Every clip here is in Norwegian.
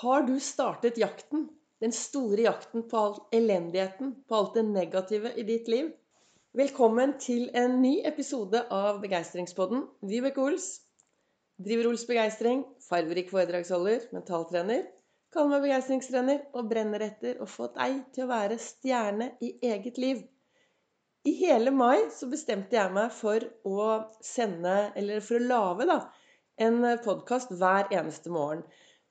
Har du startet jakten? Den store jakten på all elendigheten, på alt det negative i ditt liv? Velkommen til en ny episode av Begeistringspodden. Vibeke Ols. Driver Ols Begeistring. Farverik foredragsholder, mentaltrener. Kaller meg begeistringstrener og brenner etter å få deg til å være stjerne i eget liv. I hele mai så bestemte jeg meg for å sende, eller for å lage, en podkast hver eneste morgen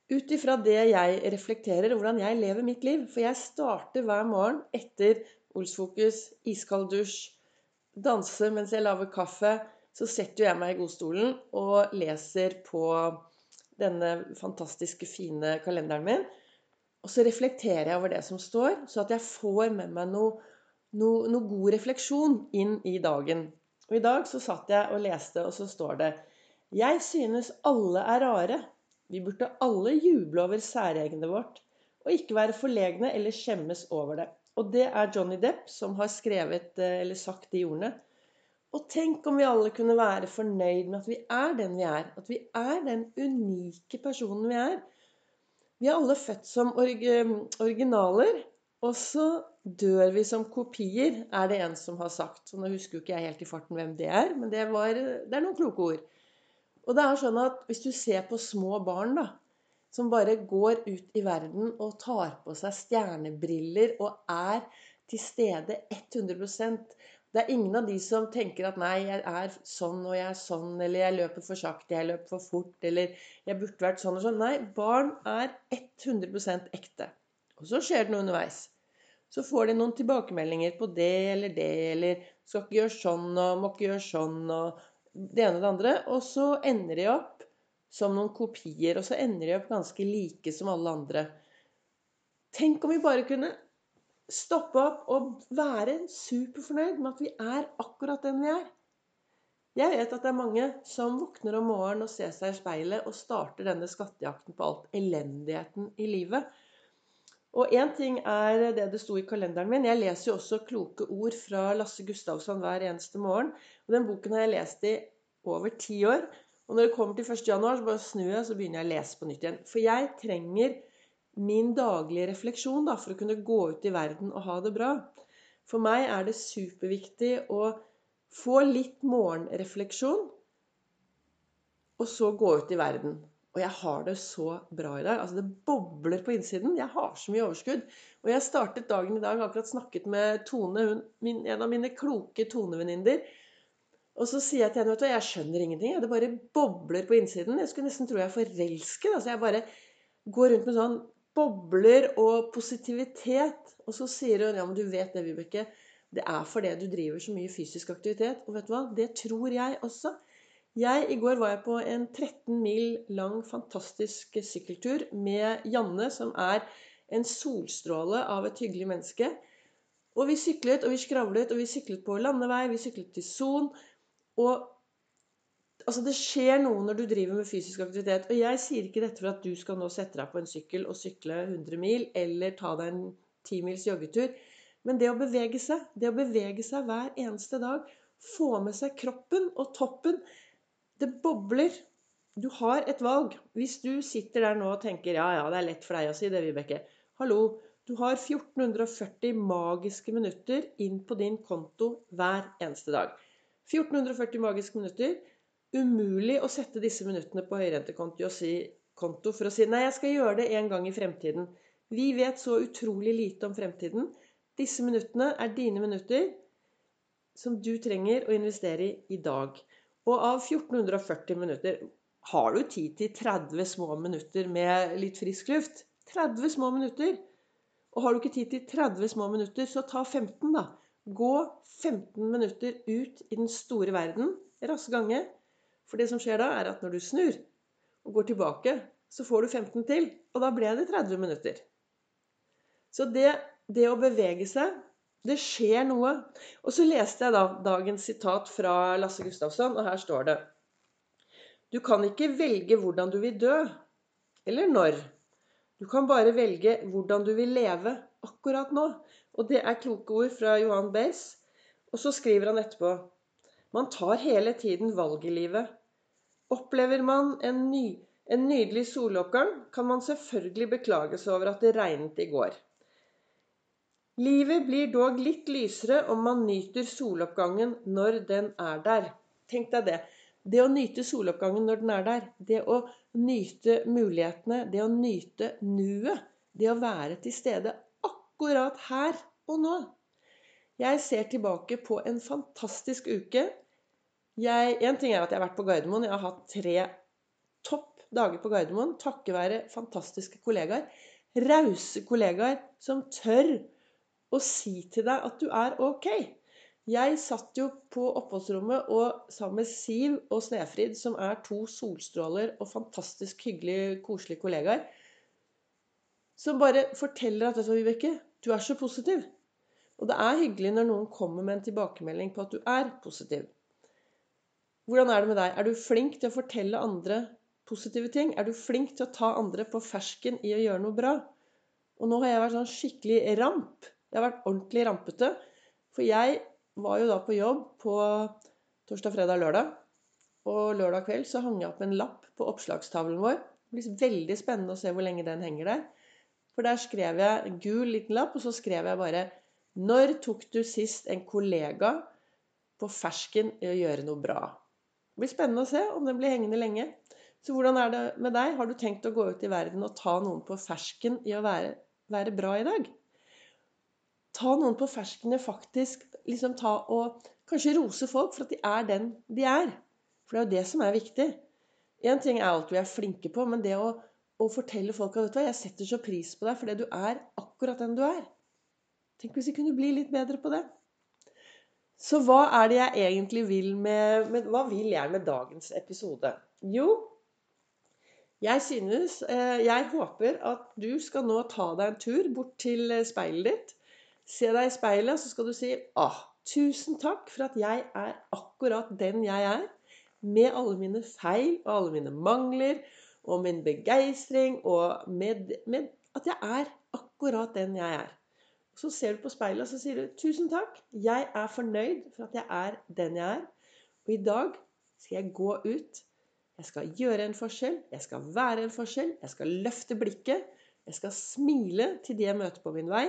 ut ifra det jeg reflekterer, hvordan jeg lever mitt liv. For jeg starter hver morgen etter Olsfokus, iskald dusj, danse mens jeg lager kaffe. Så setter jeg meg i godstolen og leser på denne fantastiske, fine kalenderen min. Og så reflekterer jeg over det som står, så at jeg får med meg noe, noe, noe god refleksjon inn i dagen. Og i dag så satt jeg og leste, og så står det Jeg synes alle er rare. Vi burde alle juble over særegenet vårt, og ikke være forlegne eller skjemmes over det. Og det er Johnny Depp som har skrevet eh, eller sagt de ordene. Og tenk om vi alle kunne være fornøyd med at vi er den vi er. At vi er den unike personen vi er. Vi er alle født som originaler, og så dør vi som kopier, er det en som har sagt. Så nå husker jo ikke jeg helt i farten hvem det er, men det, var, det er noen kloke ord. Og det er sånn at hvis du ser på små barn da, som bare går ut i verden og tar på seg stjernebriller og er til stede 100% Det er ingen av de som tenker at 'nei, jeg er sånn og jeg er sånn', eller 'jeg løper for sakte, jeg løper for fort', eller 'jeg burde vært sånn og sånn'. Nei, barn er 100% ekte. Og så skjer det noe underveis. Så får de noen tilbakemeldinger på det eller det, eller 'skal ikke gjøre sånn', og 'må ikke gjøre sånn', og det ene og det andre. Og så ender de opp som noen kopier. Og så ender de opp ganske like som alle andre. Tenk om vi bare kunne stoppe opp og være superfornøyd med at vi er akkurat den vi er. Jeg vet at det er mange som våkner om morgenen og ser seg i speilet og starter denne skattejakten på alt elendigheten i livet. Og én ting er det det sto i kalenderen min. Jeg leser jo også kloke ord fra Lasse Gustavsson hver eneste morgen. Og den boken har jeg lest i over ti år. Og når det kommer til 1. januar, så bare snur jeg, så begynner jeg å lese på nytt igjen. For jeg trenger min daglige refleksjon da, for å kunne gå ut i verden og ha det bra. For meg er det superviktig å få litt morgenrefleksjon, og så gå ut i verden. Og jeg har det så bra i dag. Altså Det bobler på innsiden. Jeg har så mye overskudd. Og jeg startet dagen i dag, akkurat snakket med Tone, hun, min, en av mine kloke tonevenninner. Og så sier jeg til henne vet du, jeg skjønner ingenting. Det bare bobler på innsiden. Jeg skulle nesten tro jeg er forelsket. Altså jeg bare går rundt med sånn bobler og positivitet. Og så sier hun ja, men du vet det, Vibeke. Det er fordi du driver så mye fysisk aktivitet. Og vet du hva? Det tror jeg også. Jeg, I går var jeg på en 13 mil lang, fantastisk sykkeltur med Janne, som er en solstråle av et hyggelig menneske. Og vi syklet, og vi skravlet, og vi syklet på landevei, vi syklet til Son. Og altså, det skjer noe når du driver med fysisk aktivitet. Og jeg sier ikke dette for at du skal nå sette deg på en sykkel og sykle 100 mil, eller ta deg en 10 mils joggetur. Men det å bevege seg, det å bevege seg hver eneste dag, få med seg kroppen og toppen det bobler. Du har et valg. Hvis du sitter der nå og tenker ja, ja, det er lett for deg å si det, Vibeke. Hallo. Du har 1440 magiske minutter inn på din konto hver eneste dag. 1440 magiske minutter. Umulig å sette disse minuttene på høyrentekonto si, for å si nei, jeg skal gjøre det en gang i fremtiden. Vi vet så utrolig lite om fremtiden. Disse minuttene er dine minutter som du trenger å investere i i dag. Og av 1440 minutter har du tid til 30 små minutter med litt frisk luft. 30 små minutter. Og har du ikke tid til 30 små minutter, så ta 15, da. Gå 15 minutter ut i den store verden. Raske gange. For det som skjer da, er at når du snur og går tilbake, så får du 15 til. Og da ble det 30 minutter. Så det, det å bevege seg det skjer noe. Og så leste jeg da dagens sitat fra Lasse Gustavsson, og her står det Du kan ikke velge hvordan du vil dø, eller når. Du kan bare velge hvordan du vil leve akkurat nå. Og det er kloke ord fra Johan Baez. Og så skriver han etterpå Man tar hele tiden valg i livet. Opplever man en, ny, en nydelig soloppgang, kan man selvfølgelig beklage seg over at det regnet i går. Livet blir dog litt lysere om man nyter soloppgangen når den er der. Tenk deg det. Det å nyte soloppgangen når den er der, det å nyte mulighetene, det å nyte nuet, det å være til stede akkurat her og nå. Jeg ser tilbake på en fantastisk uke. Jeg, en ting er at jeg har vært på Gardermoen. Jeg har hatt tre topp dager på Gardermoen takket være fantastiske kollegaer. Rause kollegaer som tør å si til deg at du er ok. Jeg satt jo på oppholdsrommet og sammen med Siv og Snefrid, som er to solstråler og fantastisk hyggelige, koselige kollegaer, som bare forteller at vet du Vibeke, du er så positiv. Og det er hyggelig når noen kommer med en tilbakemelding på at du er positiv. Hvordan er det med deg? Er du flink til å fortelle andre positive ting? Er du flink til å ta andre på fersken i å gjøre noe bra? Og nå har jeg vært sånn skikkelig ramp. Det har vært ordentlig rampete. For jeg var jo da på jobb på torsdag, fredag, lørdag. Og lørdag kveld så hang jeg opp en lapp på oppslagstavlen vår. Det blir veldig spennende å se hvor lenge den henger der. For der skrev jeg en gul liten lapp, og så skrev jeg bare Når tok du sist en kollega på fersken i å gjøre noe bra? Det blir spennende å se om den blir hengende lenge. Så hvordan er det med deg? Har du tenkt å gå ut i verden og ta noen på fersken i å være, være bra i dag? Ta noen på fersken faktisk liksom ta og kanskje rose folk for at de er den de er. For det er jo det som er viktig. Én ting er alt vi er flinke på, men det å, å fortelle folk at vet du hva, jeg setter så pris på deg fordi du er akkurat den du er. Tenk hvis vi kunne bli litt bedre på det. Så hva er det jeg egentlig vil med, med Hva vil jeg med dagens episode? Jo, jeg synes eh, Jeg håper at du skal nå ta deg en tur bort til eh, speilet ditt. Se deg i speilet, så skal du si ah, tusen takk for at jeg er akkurat den jeg er. Med alle mine feil og alle mine mangler og min begeistring og med, med at jeg er akkurat den jeg er. Så ser du på speilet og så sier du 'Tusen takk. Jeg er fornøyd for at jeg er den jeg er.' Og i dag skal jeg gå ut jeg skal gjøre en forskjell. Jeg skal være en forskjell. Jeg skal løfte blikket. Jeg skal smile til de jeg møter på min vei.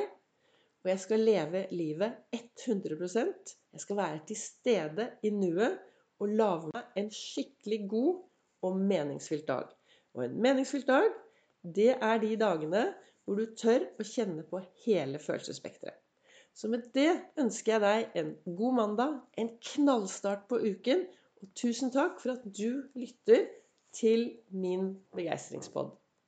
Og jeg skal leve livet 100% Jeg skal være til stede i nuet og lage meg en skikkelig god og meningsfylt dag. Og en meningsfylt dag, det er de dagene hvor du tør å kjenne på hele følelsesspekteret. Så med det ønsker jeg deg en god mandag, en knallstart på uken, og tusen takk for at du lytter til min begeistringspod.